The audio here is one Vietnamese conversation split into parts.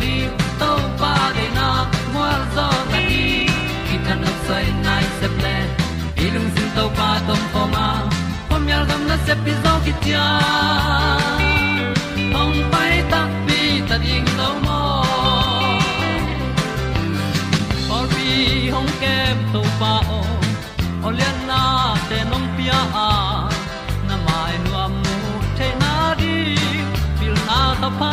di to pa de na mua zo ta ni ki ta nấp sai nai se ple lung sin to pa tom pa ma. Pom yal gam na se pi zo ki tia hong pai ta pi ta ding lo mo or bi hong kem to pa o olian na te nong pia a na mai nu am mu te na di pil na ta pa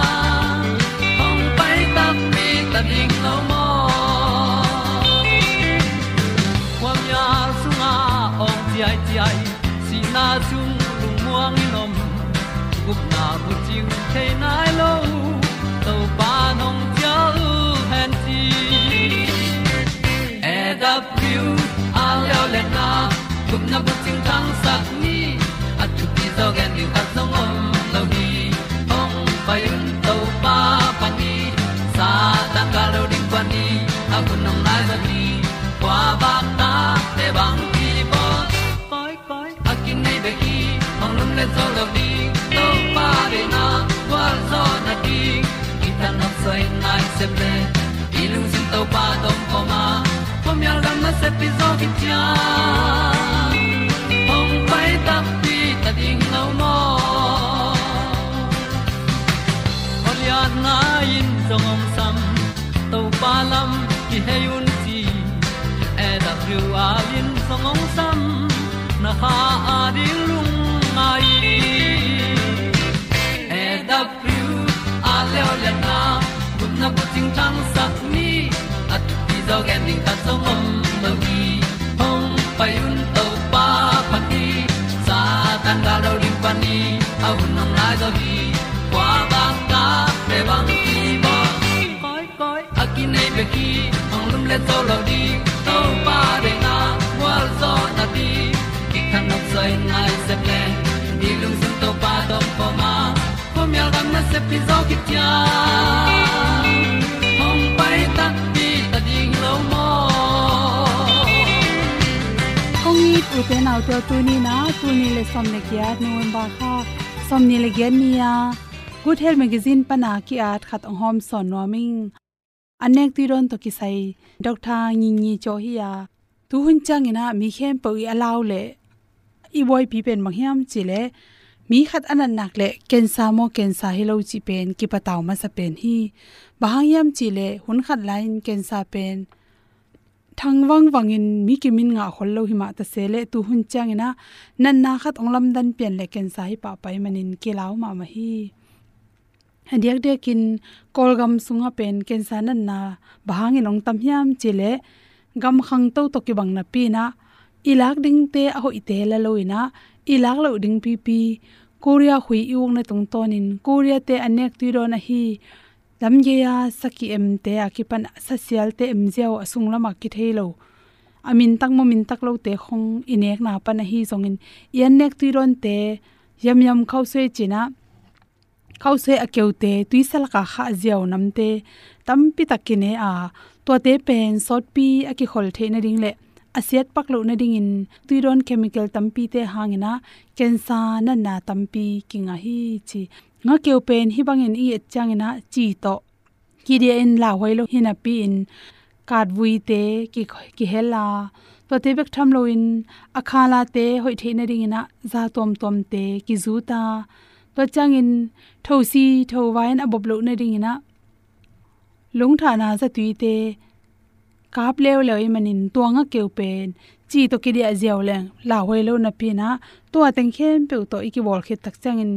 canine. Se ple lung sin to pa tom ko ma pom yal gam na se pi zo ki tia ong pai ta pi ta ding lo mo Olian na in zong om sam to pa lam ki hay un ti e da thru a lin zong om sam na ha a di lu ting tang sat ni at ti zo gen ding ta zong mom lo gi hong pai un to pa pa ti. Sa tan ga do ri pa ni. Au nong lai do gi kwa ba ta pe bang ti bo koi koi a ki nei be ki hong lum le to lo di to pa de na wa zo na ti ki kan nok sai nai se ple ni lung sun to pa do po ma. Ko mi al gam na se pi zo ki tia kong u te nau te tu ni na tu ni le som ne kya november kha som ni le ge ni ya good health magazine pana ki at à, khat ong hom son noming anek ti ron to ki sai doctor ngi ngi cho hi à. ya tu hun chang ina mi khem po i alaw le i boy pi pen mang hiam chi le mi khat anan nak le ken sa mo ken sa hi lo chi pen ki pataw ma sa pen hi. Bahang yam chi le hun khat line ken sa pen thang wang wangin mi ki min nga khol lo hi ma ta sele tu hun chang ina nan na khat onglam dan pen le ken sai pa pai manin ke law ma ma hi. Hadiak de kin kolgam sunga pen ken sa nan na bahangin ong tam hiam chile, gam khang to to ki bang na pi na, ilak ding te a hoi te la loina ilak lo ding pi pi, korea hui iung na tung tonin, korea te anek ti ro na hi lam ge ya saki em te akipan social te em jiao asung lama ki thelo. Amin tak mo min tak lo te khong inek na pa na hi zongin yan nek ti ron te, yam yam khau se china. Khau se akeute tuisal ka kha pi namte tampi takine a to te pen, sot pi aki khol the na ding le. Asiat paklo na ding in. Tuiron chemical tampi te hangina cancer na na tampi kinga hi chi nga keu pen hi bangin i changina chi to. Ki dia in la hoilo hina pi in kat vui te, ki ki hela to te bek tham lo in akhala te, hoi the na ding na za tom tom te, ki zu ta. To changin thosi thowain abob lo na ding ina lung thana za tuite kap lew lew manin nga keu pen chi to ki dia ziaw leng la hoi lo na pi na. To ateng khem pe to iki bol khit tak changin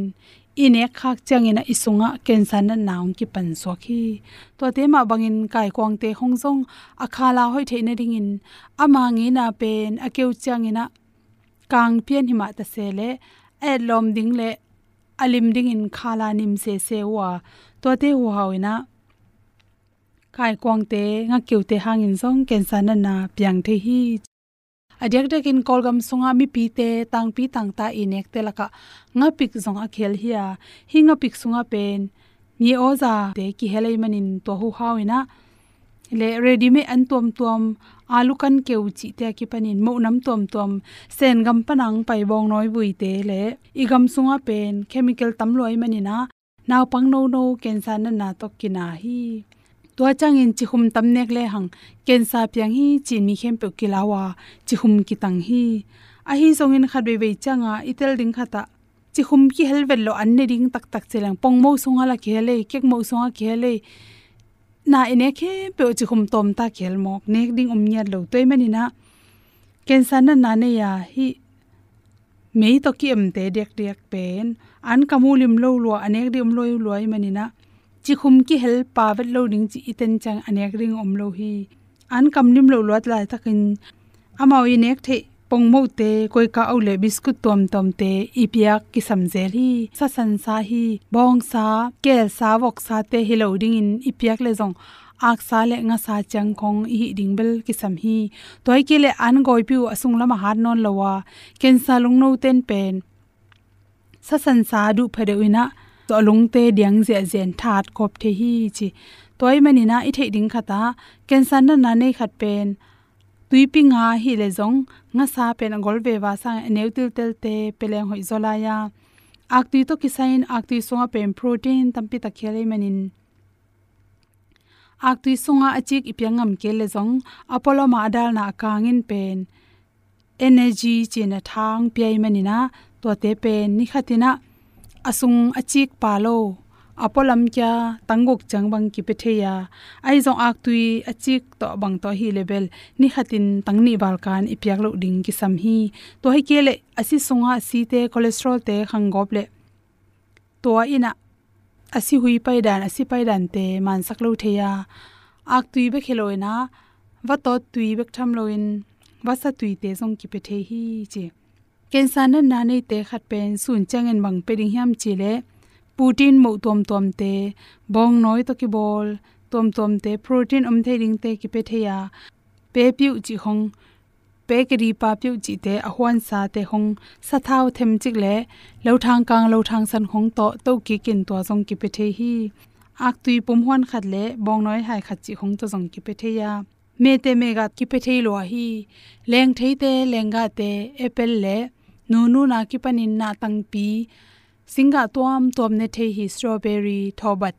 ine khak changina isunga cancer na naung ki pan so khi. To te ma bangin kai kwang te hongjong akhala hoi theina ringin ama ngi na pen, akeu changina kang pian hima ta sele e lom ding le, alim ding in khala nim se se wa. To te hu hawina kai kwang te, nga keu te hangin song cancer na na piang the hi adyak dek in kolgam sunga mi pi te, tang pi tang ta inek te laka. Nga pik zong a khel hia. Hi nga pik sunga pen. Mi oza te ki helai manin to hu hawina le ready me an tom tom alu kan keu chi te ki panin. Mo nam tom tom sen gam panang pai bong noi bui te le. Igam sunga pen, chemical tam loi manina. Naw pang no no, cancer san na to kina hi to chang in chi hum tam nek le hang ken sa pyang hi chin mi khem pe kilawa chi hum ki tang hi a hi zong in khat be be changa itel ding khata chi hum ki helvel lo an ne ding tak tak chelang pong mo songa la khele kek mo songa khele na ine khe pe chi hum tom ta khel mok nek ding um nya lo toy mani na ken sa na na ne ya hi mei to ki em te dek dek pen an kamulim lo lo anek dim loi loi mani na chi khum ki hel pa vet lo ning chi iten chang anek ring om lo hi. An kam nim lo lot lai takin. Amao i nek the pong mo te, koi ka au le biscuit tom tom te ipia ki samje hi. Sa san sa hi, bong sa, kel sa, wok sa te, hi lo ding in ipiak le jong ak sa le nga sa chang khong hi ding bel ki sam hi. Toy ke le an goi piu asung lama har non lowa ken sa lung no ten pen. Sa san sa du phade uina to lung te diang je zen that kop the hi chi. Toy mani na i the ding khata, cancer na na nei khat pen. Tuipi nga hi le zong, nga sa pen gol ve wa sa neutil tel te, peleng hoi zola ya. Ak tu to kisain, ak tu songa pen protein tampi ta khele manin. Ak tu songa achik ipyangam ke le zong, apollo ma dal na kangin pen. Energy china thang pi manina to te pen. Ni khatina asung achik palo. Apolam kya tanguk changbang ki petheya ai ak tui achik to bang to hi level. Ni khatin tangni balkan ipyak lo ding ki sam hi. To hi kele asi sunga si te cholesterol te khangop le. To ina asi hui pai dan, asi pai dan te man sak lo theya. Ak tui be kheloina wa to tui bek tham loin wa sa tui te zong ki pethe hi che cancer na na nei te khat pen sun changen bang pe ding hiam chile. Putin mo tom tom te, bong noi to ki bol, tom tom te protein om the ding te ki pe theya pe piu chi hong, pe ri pa piu chi te a hwan sa te hong, sa thau them chik le lo thang kang lo thang san hong to to ki kin to jong ki pe the hi ak tui pum hwan khat le, bong noi hai khat chi hong to jong ki pe theya me te me ga ki pe thei lo hi. Leng thei te lenga te apple le. Nu nu na ki panin na tang pi. Singa tuam tuam ne thei hi strawberry thobat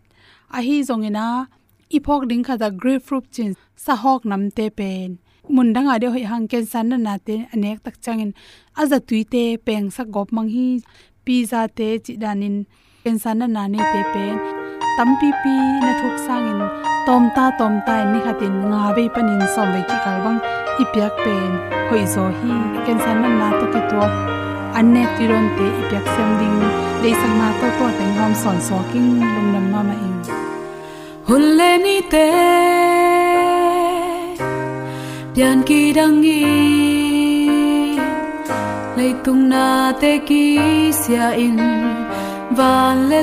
a hi zongena ipok ding kha da grapefruit chin sa hok nam te pen. Mun danga de hoi hang ken san na te, anek tak changin aza tuite peng sa gop mang hi. Pizza te, chi danin pensan na nani te pen tampi pi na thuk sangin tom ta tom ta ni khatin nga ve panin som ve ki kalbang ipyak pen hoi zo hi pensan nam na to ki to. Anne tiron te ipyak sem ding. Le sang na to to teng hom son so king lum nam ma ma in, hun le ni te pian ki dang gi lấy tung na te ki sia in. Van le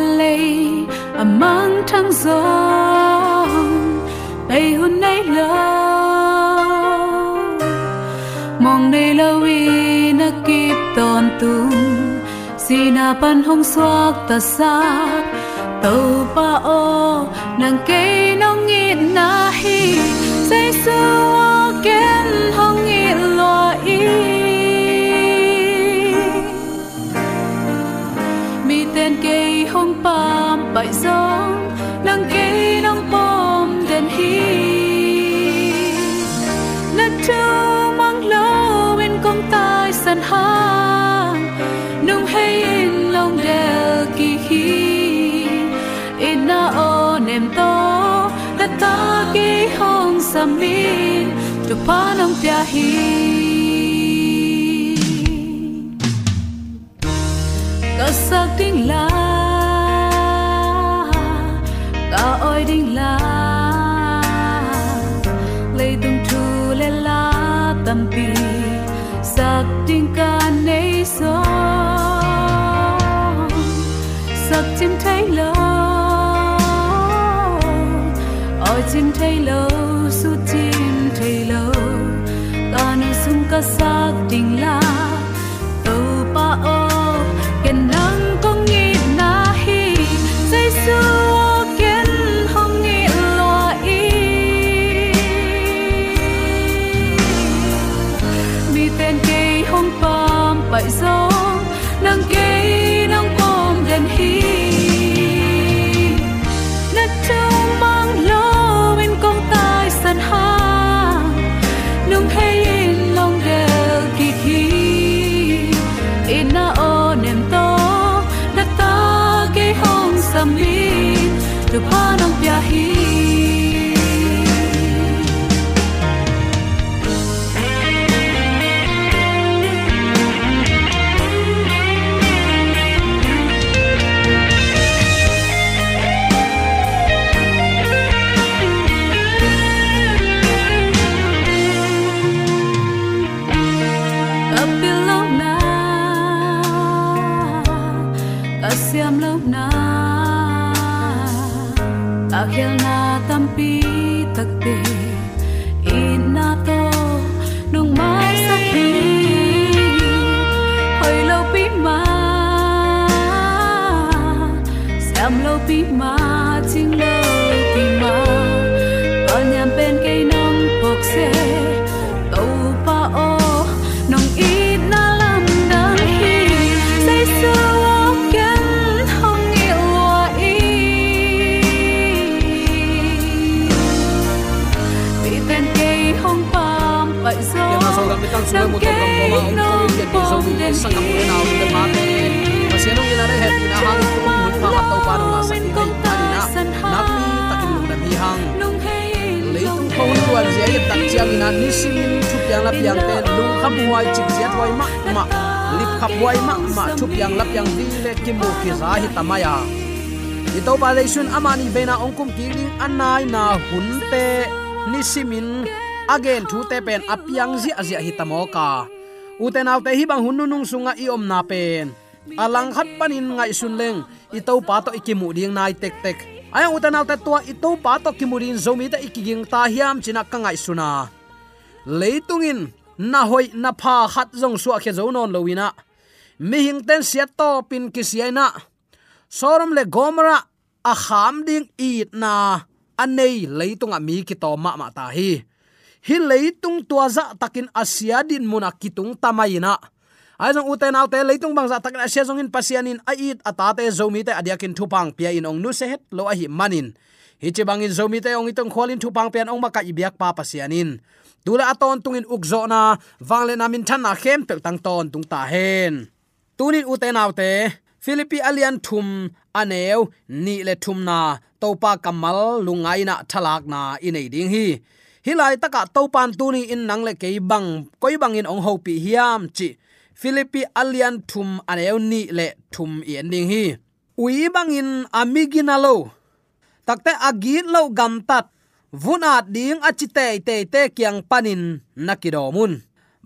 le amang thang gió bay hun nay lâu mong nay lâu vì nó kịp ton tung si na pan hong xoak ta sa tàu pa o, nàng cây nong ngit na hi say sưa ha nung hay in long del ki hi in na o nem to na ta ki hong sam mi tu pa nong pia hi. Ka sak ding la, ka oi ding la. Chim thấy lo ở chim thấy lo su chim thấy lo ta nu sung ca xác tình la tu kam mo ma ong ko yen di so mi sang kam mo na ong de ma te pasiano ina re het ina hang tu mun pa hat tau pa no sa ki dei ani na na pi takin lung na bi hang leitung khong luan zia ye tak chiang ina ni simin thu piang la piang te lung kham huai chik zia wai ma ma lip khap wai ma ma thu piang la piang di le ki mo ki za hi tamaya i to pa le sun amani bena ongkum ki ling anai na hun te ni simin again, thu te pen apiang zi azia hi tamoka uten autte hi bang hunnu nung sunga i om na pen. Alang khat panin ngai sun leng, i to pa to ikimu ding nai tek tek. Aya uten autte tua, i to pa to kimurin zomi ta ikiging ta hiam china ka ngai suna. Leitungin, na hoi, na pha khat zong suwa khe zo non lowina mi hing ten sia to pin kisiaina sorom le gomra a kham ding it na. Anei, leitunga mi ki to ma ma ta hi hi leitung tua za takin asia din muna kitung tamaina ai jong uten autte leitung bangza takin asia jong in pasianin ait atate zomi te adiakin thupang pia in ong nu se het lo a hi manin. Hi che bangin zomi te ong itong kholin thupang pian ong maka ibyak pa pasianin. Tula aton tungin ukzo na wangle namin than na khem pel tang ton tung ta hen. Tunin uten autte philippi alian thum aneu ni le thum na, topa kamal lungai na thalak na inei ding hi hilai taka topan tuni in nang le kei bang, koi bang in ong ho pi hiam chi. Philippi alian thum aneu ni le thum i ending hi. Ui bang in amiginalo takte agit lo gam tat. Vuna ding achite te te kyang panin nakidomun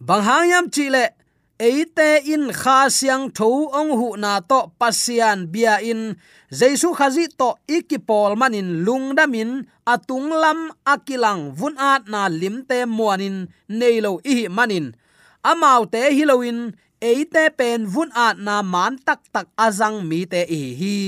bang hangyam chi le eite in kha siang tho ong hu na to pasian bia in jesu khazi to ikipol manin lungdamin atung lam akilang vun at na limte muanin neilo ihi manin. Amaute hiloin eite pen vun at na man tak tak azang mi te ihi hi.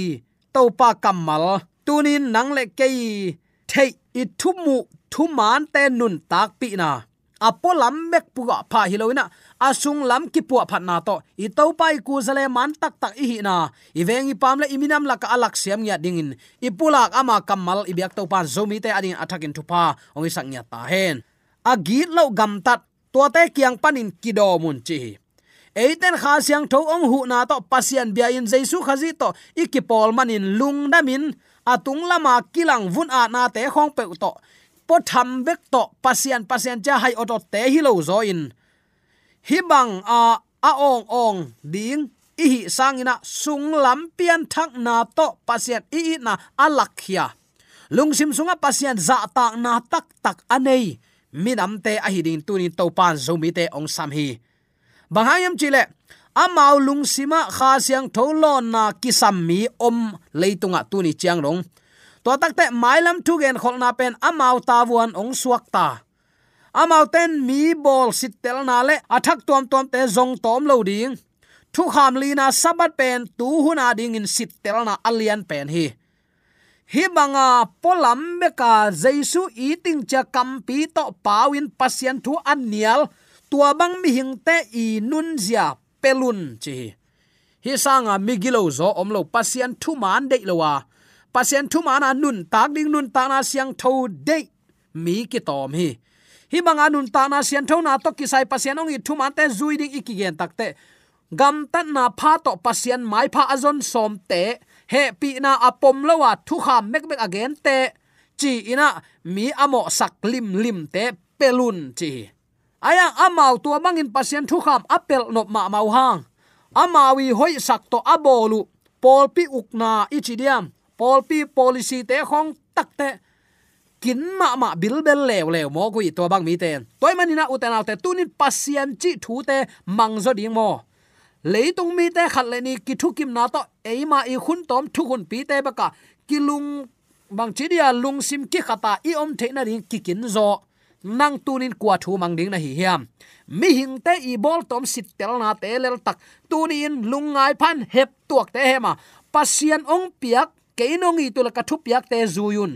Topa kamal tunin nang le kei, thei ithumu thumu thuman te nun tak pi na. Apolam mek puga pha hiloina asung lam ki pu phat na to. I to pai ku zale man tak tak i hi na. I vengi pam le iminam la ka alak siam nya dingin. I pulak ama kamal i biak to pan zomi te ading athakin thupa. Ong i sang nya ta hen. Agit lo gam tat. To te kiang panin kido mun chi eiten kha siang tho ong hu na to. Pasian bia in jaisu khazi to. Ikipol manin lung damin atung lama kilang vun a na te khong pe to. Po tham bek to. Pasian pasian cha hai oto te hi lo zo in hi bang a a ong ong ding. I hi sangina sung lam pian thak na to, pasien i i na alakhia lungsim sunga pasien za ta na tak tak anei. Minam te a hi ding tunin to pan zomi te ong sam hi. Bangayam chile amau lungsima kha siang tholon na kisam mi om leitunga tuni chiang rong. To takte mailam tu gen kholna pen amau tawuan ong suak ta amau ten mi bol sitel na le, athak tom tom te zong tom lo ding. Thu kham li na sabat pen tu huna ding in sitel na alian pen hi. Hi banga polam beka jaisu eating cha kampi to pawin pasien thu anial tua bang mi hing te i nun zia pelun chi hi. Sanga migilo zo omlo pasien thu man de lowa pasien thu man nun tak ding nun ta na siang tho de mi ki tom hi hi mang anun ta na sian tho na to kisai pasian ong i thu man te zui ding ikigen takte gam tan na pha to pasian mai pha azon som te. He pi na apom lowa thu kham mek mek again te. Chi ina, mi amo sak lim lim te pelun chi. Aya amau tua mangin pasian thu kham apel nop ma mau hang. Amawi hoi sak to abolu polpi ukna ichidiam polpi policy te khong takte kin ma ma bil bel lew lew mo ku to bang mi ten toy manina uten autte tunin pasien chi thu te mangzo ding mo leitung mi te khat le ni ki thu kim na to eima i khun tom thu hun pi te baka kilung bang chi dia lung sim ki khata i om the na ring ki kin zo nang tunin kwa thu mang ding na hi hiam mi hing te i bol tom sit tel na te lel tak tunin lungai phan hep tuak te hema pasian ong piak keinong i tulaka thu piak te zuyun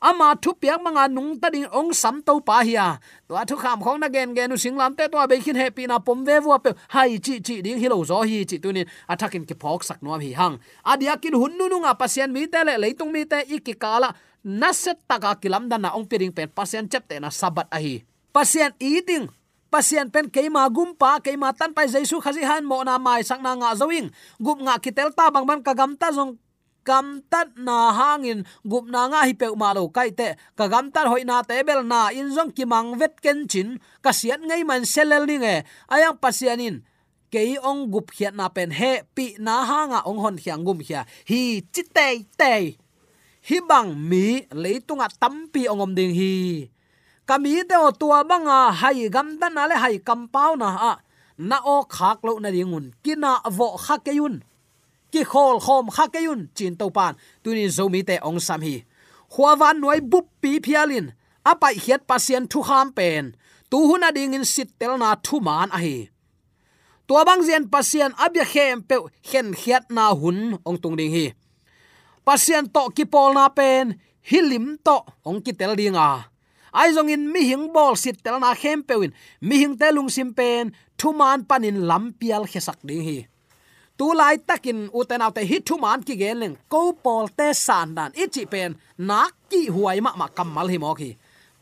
ama thu piak manga nung ta ding ong sam to pa hiya to thu kham khong na gen gen sing lam te to be khin happy na pom ve vu pe. Hai chi chi ding hilo zo hi chi tu tunin athakin ki phok sak no hi hang. Adia kin hun nu nu nga pasien mi te le leitung mi te ikikala na set taka kilam dan na ong piring pen pasien chep te na sabat a hi. Pasien eating pasien pen keima gumpa keima tan pai jaisu khazi han mo na mai sang na nga zoing gup nga kitel ta bang ban kagam ta zong kam tat na hangin, gup na nga hi pe ma lo kai te, ka gam tat hoi na te bel na in jong ki mang vet ken chin, ka sian ngai man selel ni nge. Ayang pasianin kei ong gup khiat na pen he, pi na hanga ong hon khiang gum khia. Hi chite te hi bang mi leitunga tampi ongom ding hi. Kami te o tua banga hai gam dan na le hai kampau na a. Na o khak lo na ringun kina vo khakeyun ki khol khom kha ke yun, chin to pan. Tuni zomi te ong sam hi. Huawan noi bup pi phialin. Apai hiat pasien thu kham pen. Tu hun ading in sit tel na thu man a hi. Tua bang zian pasien abya khem pe khen hiat na hun, ong tung ding hi. Pasien to ki pol na pen hilim to ong ki tel dinga ai zong in mi hing bol sit tel na khem pewin mi hing te lung sim pen, thu man panin lampial khesak ding hi tu lai takin uten autte hi thu man ki geleng ko pol te san dan. Ichi pen nak ki huai ma ma kamal hi mo ki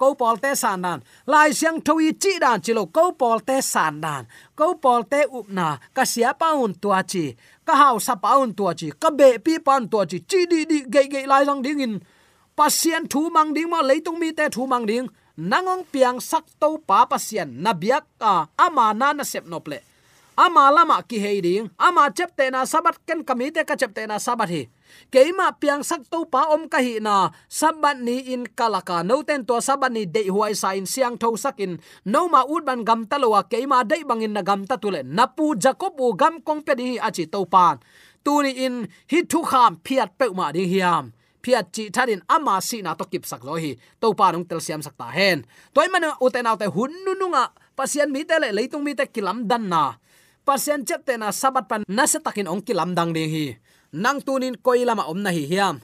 ko pol te san dan. Lai siang thoi chi dan chilo. Ko pol te san dan. Ko pol te up na. Ka sia paun tua chi. Ka hau sa paun tua chi. Ka be pi pan tua chi. Chi di di ge ge lai lang ding in. Pasien thu mang ding ma leitung mi te thu mang ding. Nangong piang sak to pa pasien na biak ka ama na na sep no ple ama lama ki heiding ama chepte na sabat ken kamite ka chepte na sabat hi. Keima piang sak to pa om ka hi na sabat ni in kalaka. No ten to sabat ni dei huai sain siang tho sakin no ma ut ban gam talowa keima dei bangin na gam ta tule napu jacob u gam kong pe di achi to pan tu ni in hi thu kham phiat pe ma ding hiam. Phiat chi tharin ama si na to kip sak lo hi. To pa nong tel siam sak ta hen. Toy man uten autte hun nu nunga pasian mi te le, leitung mi te kilam dan na pasien chet te na sabat pan na se takin ong kilam dang ding hi. Nang tunin koilama om na hi hiam.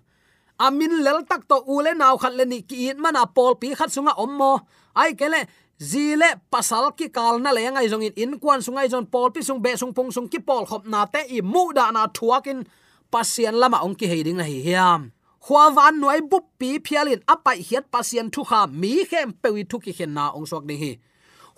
Amin lel tak to ule naw khat le ni ki in mana pol pi khat sunga om mo. Ai kele zile pasal ki kal na le ngai jong in in kwan sungai jon pol pi sung be sung pung sung ki pol khop na te i mu da na thuakin. Pasien lama ong ki heiding na hi hiam. Khwa van noi bup pi phialin apai hiat pasien thu kha mi khem pewi thu ki khen na ong sok ni hi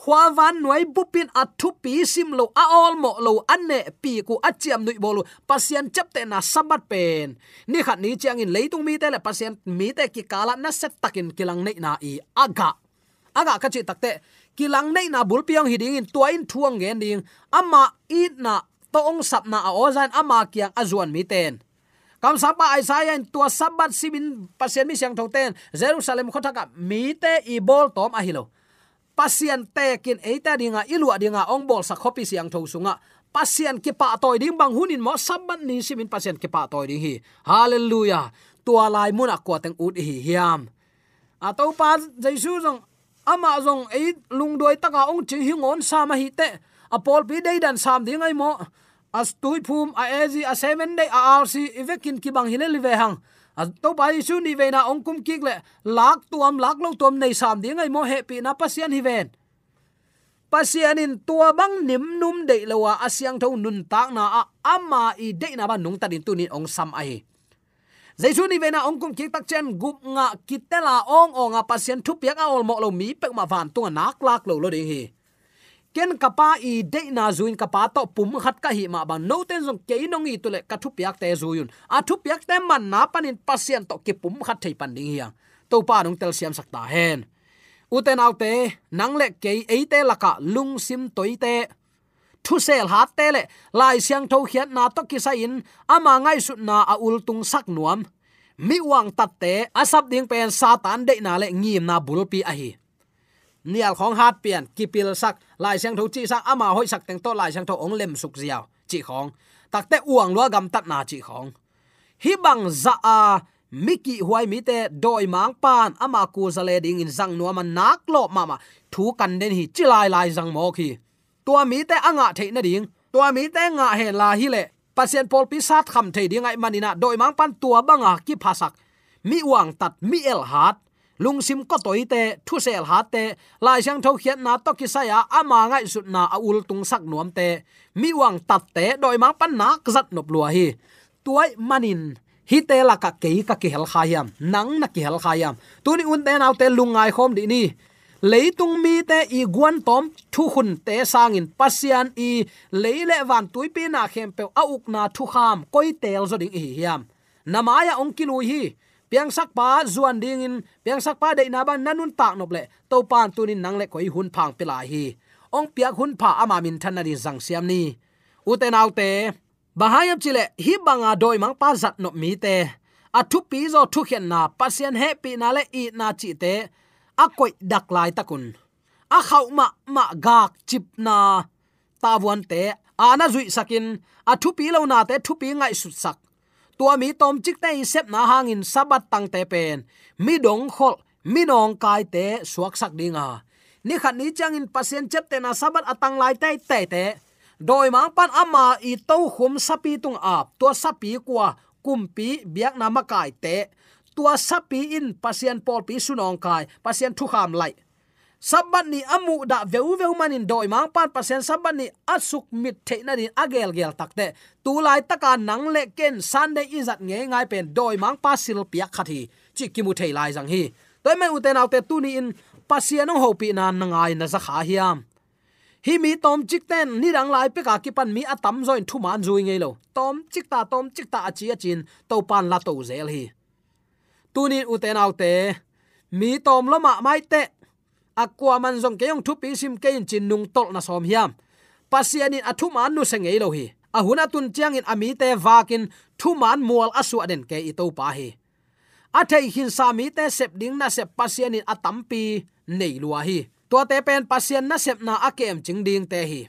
khwa van noi bupin athu pi sim lo a ol mo lo anne pi ku achiam nui bolu pasien chapte na sabat pen ni khat ni chiang in leitung mi te le pasien mi te ki kala na set takin kilang nei na i aga aga ka chi takte kilang nei na bul piang hiding in tuain thuang gen ding ama i na to ong sap na a ozan ama kyang azuan mi ten kam sapa isaiah in tua sabat simin pasien mi siang thoten jerusalem khotaka mi te i bol tom a hilo pasian tekin eita dinga ilua dinga ong bol sa khopi siang tho sunga. Pasian ki pa toy ding bang hunin mo saban ni simin pasian ki pa toy ding hi. Hallelujah. Tua lai mun akwa teng ut hi hiam. A to pa jaisu jong ama jong ei lung doi taka ong chi hi ngon sa ma hi te. Apol pol pi dei dan sam ding ai mo. As tui phum a ezi a seven day a rc evekin ki bang hilel ve hang to pai su ni ve na ong kum kik le, lak tuam, lak lo tuam nei sam ding ai mo he pi na pasian hi ven. Pasian in tua bang nim num de lowa asyang tho nun tak na a ama i de na ba nung ta din tu ni ong sam ai jaisu ni vena ong kum kik tak chen, gup nga kitela ong ong a pasien thu piak a ol mo lo mi pek ma van tu nak lak lo lo ding hi ken kapa i de na zuin kapa to pum khat ka hi ma bang no ten zong ke nong i tule ka thu piak te zuyun a thu piak te man na panin pasien to ke pum khat thei pan ding hiang to pa nong tel siam sakta hen. Uten autte nang le ke eite laka lung sim toite thu sel hat te le, lai siang tho khiat na to ki sa in, ama ngai su na a ul tung sak nuam. Mi wang tat te asap ding pen satan de na le ngim na bulpi a hi nial khong hat pian kipil sak lai sang tho chi sak ama hoi sak teng to lai sang tho ong lem suk ziaw chi khong takte uang lua gam tat na chi khong hi bang za dạ, a à, miki huai mi te doi mang pan ama ku zale ding in zang no man nak lo mama thu kan den hi chi lai lai zang mo khi tua mi te anga the na ding tua mi te nga he la hi le pasien pol pi sat kham the ding ai manina doi mang pan tua banga à, ki phasak mi uang tat mi el hat lung sim ko toi te thu sel ha te lai sang tho khian na to ki saya ama ngai sut na a ul tung sak nuam te mi wang tat te doi ma pan nak zat nop lua hi tuai manin hi te la ka ke ka ki hel khayam nang na ki hel khayam tuni un te naw te lungai khom di ni. Leitung mi te i guan tom thu hun te sangin pasian i leile van tuipi na khem pe a uk na thu kham koi tel zo ding hi hiam namaya ong kilui hi piang sak pa zuan ding in, piang sak pa de na ban nanun tak nop le. To pan tunin nang le koi hun phang pila hi. Ong piak hun pha ama min than ri di zang siam ni. Uten autte bahayam chile hi banga doi mang pa zat nop mi te. A thu pi zo thu khen na pasien he pi na le i na chi te. A koi dak lai takun a khau ma ma gak chip na. Ta wan te ana zui sakin. A thu pi lo na te, thu pi ngai sut sak tua mi tom chik te sep na hangin sabat tang te pen. Mi dong khol, mi nong kai te suak sak dinga ni khat ni chang in pasien chep te na sabat atang lai te te te. Doi mang pan ama i to khum sapi tung ap. Tua sapi kwa kumpi biak na makai te. Tua sapi in pasien pol pi sunong kai, pasien thu kham lai sabat ni amu da veu veu manin doi mang pan pasen sabat ni asuk mit the na din agel gel takte tu lai taka nang le ken sunday izat nge ngai pen doi mang pa sil piak khathi chi kimu thei lai jang hi. Toy mai uten autte tu ni in pasian ho pi na nangai na za kha hiam. Hi mi tom chik ten ni rang lai pe ka ki pan mi atam join thu man zui ngei lo. Tom chik ta, tom chik ta achi achin, to pan la to zel hi. Tu ni uten autte mi tom lo ma mai te akwa man zong ke yong thu pi sim ke in chin nung tol na som hiam. Pasian in athu man nu sengei lo hi. Ahuna tun chiang in ami te vakin thu man mual asu aden ke i to pa hi. A hin sa mi te sep ding na sep pasian in atampi nei lua hi. To te pen pasian na sep na akem ching ding te hi.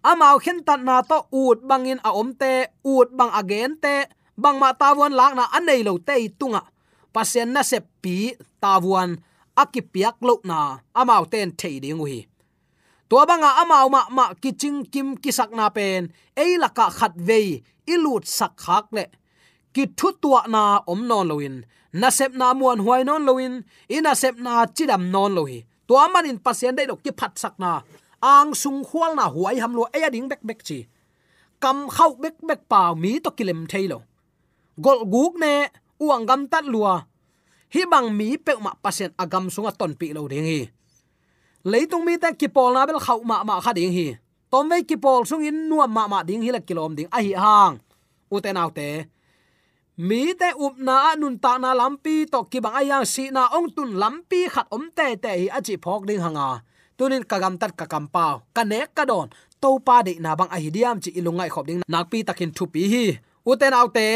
Amao khen tan na to ut bangin a om te ut bang again te, bang ma tawon lak na anei lo te tunga. Pasian na sep pi tawon akipiak lo na amau ten thei ding hi tua banga amau ma ma kiching kim kisak na pen ei laka khat ve ilut sak khak le. Ki thu tua na om non loin na sep na muan huai non loin ina sep na chidam non lohi. Tua man in pasien dei dok ki phat sak na. Ang sung khwal na huai ham lo ei ding bek bek chi. Kam khau bek bek pa mi to kilem thailo gol guk ne, uang gam tat lua hi bang mi pe ma pasen agam sunga ton pi lo ding hi. Leitung mi ta ki pol na bel khau ma ma kha ding hi. Tom ve ki pol sung in nu ma ma ding hi la kilom ding a hi hang. Uten autte mi te up na nun ta na lampi to ki bang ayang si na ong tun lampi khat om te te hi achi phok ding hanga. Tunin kagam tat ka kam pau ka ne ka don to pa de na bang a hi diam chi ilungai khop ding nak pi takin thu pi hi. U te uten autte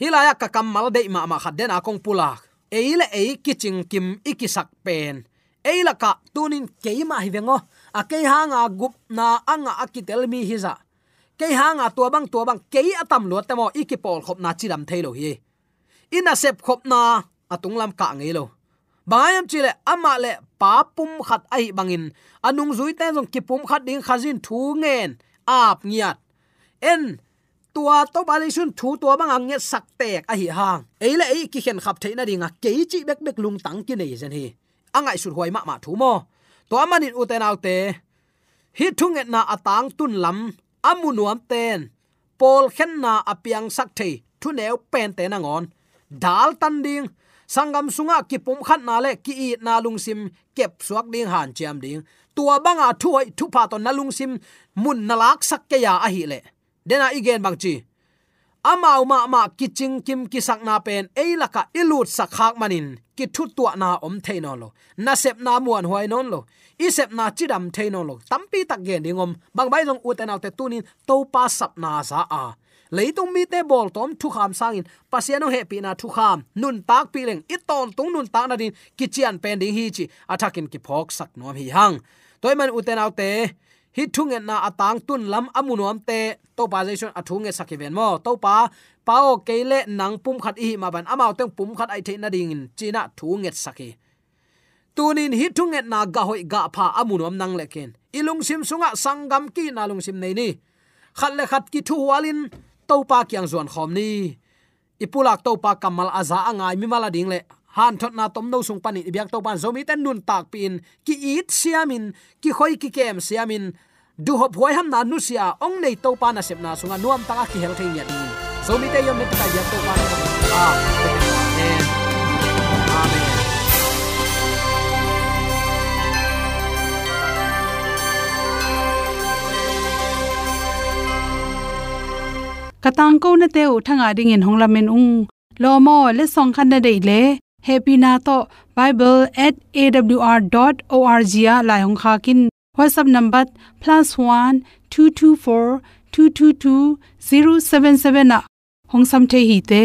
hilaya ka kam mal de ma ma khat den a kong pulak eile ei kiching kim ikisak pen. Eila ka tunin keima hivengo. A ke hanga gup na anga akitel mi hiza ke hanga tua bang tua bang ke atam lo temo ikipol khop na chiram thailo hi. Ina sep khop na atung lam ka ngei lo bayam chile ama le pa pum khat ai bangin. Anung zui te jong ki pum khat ding khazin thu ngen. Ap ngiat. En tua to ba le sun thu tua bang ang nge sak tek a hi hang eile ei ki khen khap theina ringa ke chi bek bek lung tang ki nei zen hi angai sur huai ma ma thu mo to amanin uten autte hi thunget na atang tun lam amunuam ten pol khen na apiang sak thei thu neu pen te na ngon dal tan ding sangam sunga ki pum khat na le ki i na lung sim. Kep suak ding han chiam ding tua banga thuai thu pa to na lung sim. Mun na lak sak ke ya a hi le dena igen bang chi. Amau ma ma kiching kim kisak na pen eilaka ilut sakhak manin, ki thu tua na om theino lo. Na sep na muan huai non lo. I sep na chidam theino lo. Tampi tak gen dingom bang bai long uten autte tunin to pa sap na za a. Leitung mi te bol tom thu kham sangin. Pasiano he pi na thu kham. Nun tak pi leng. I ton tung nun tak na din. Kichian pen ding hi chi. Athakin ki phok sak nom hi hang. Toy man uten autte hi thung na atang tun lam amunom te, to pa jaison athunge sakiven mo. To pa pao keile nang pum khat i ma ban amao teng pum khat ai the na ding in china thunget saki tunin hi thung na ga hoi ga pha amunom nang leken ilung sim sunga sangam ki na lung sim nei ni. Khat le khat ki thu walin, to pa kyang zon khom ni. Ipulak to pa kamal aza angai mi mala ding le. Han thot na tom no sung pani biak to ban zomi ten nun tak pin. Ki it siamin, ki khoi ki kem siamin du hop huai ham na nu sia ong nei to pa na sep na sunga nuam ta ki hel thei ni so mi te yom ne ta ya to pa a à, amen. Amen. Katang ko na te u thanga ding in honglamen ung. Lomo le song khan na dei le happy na to bible@awr.org ya à, la hong kha kin whatsapp number +1 224 222 077 na hong sam the hi te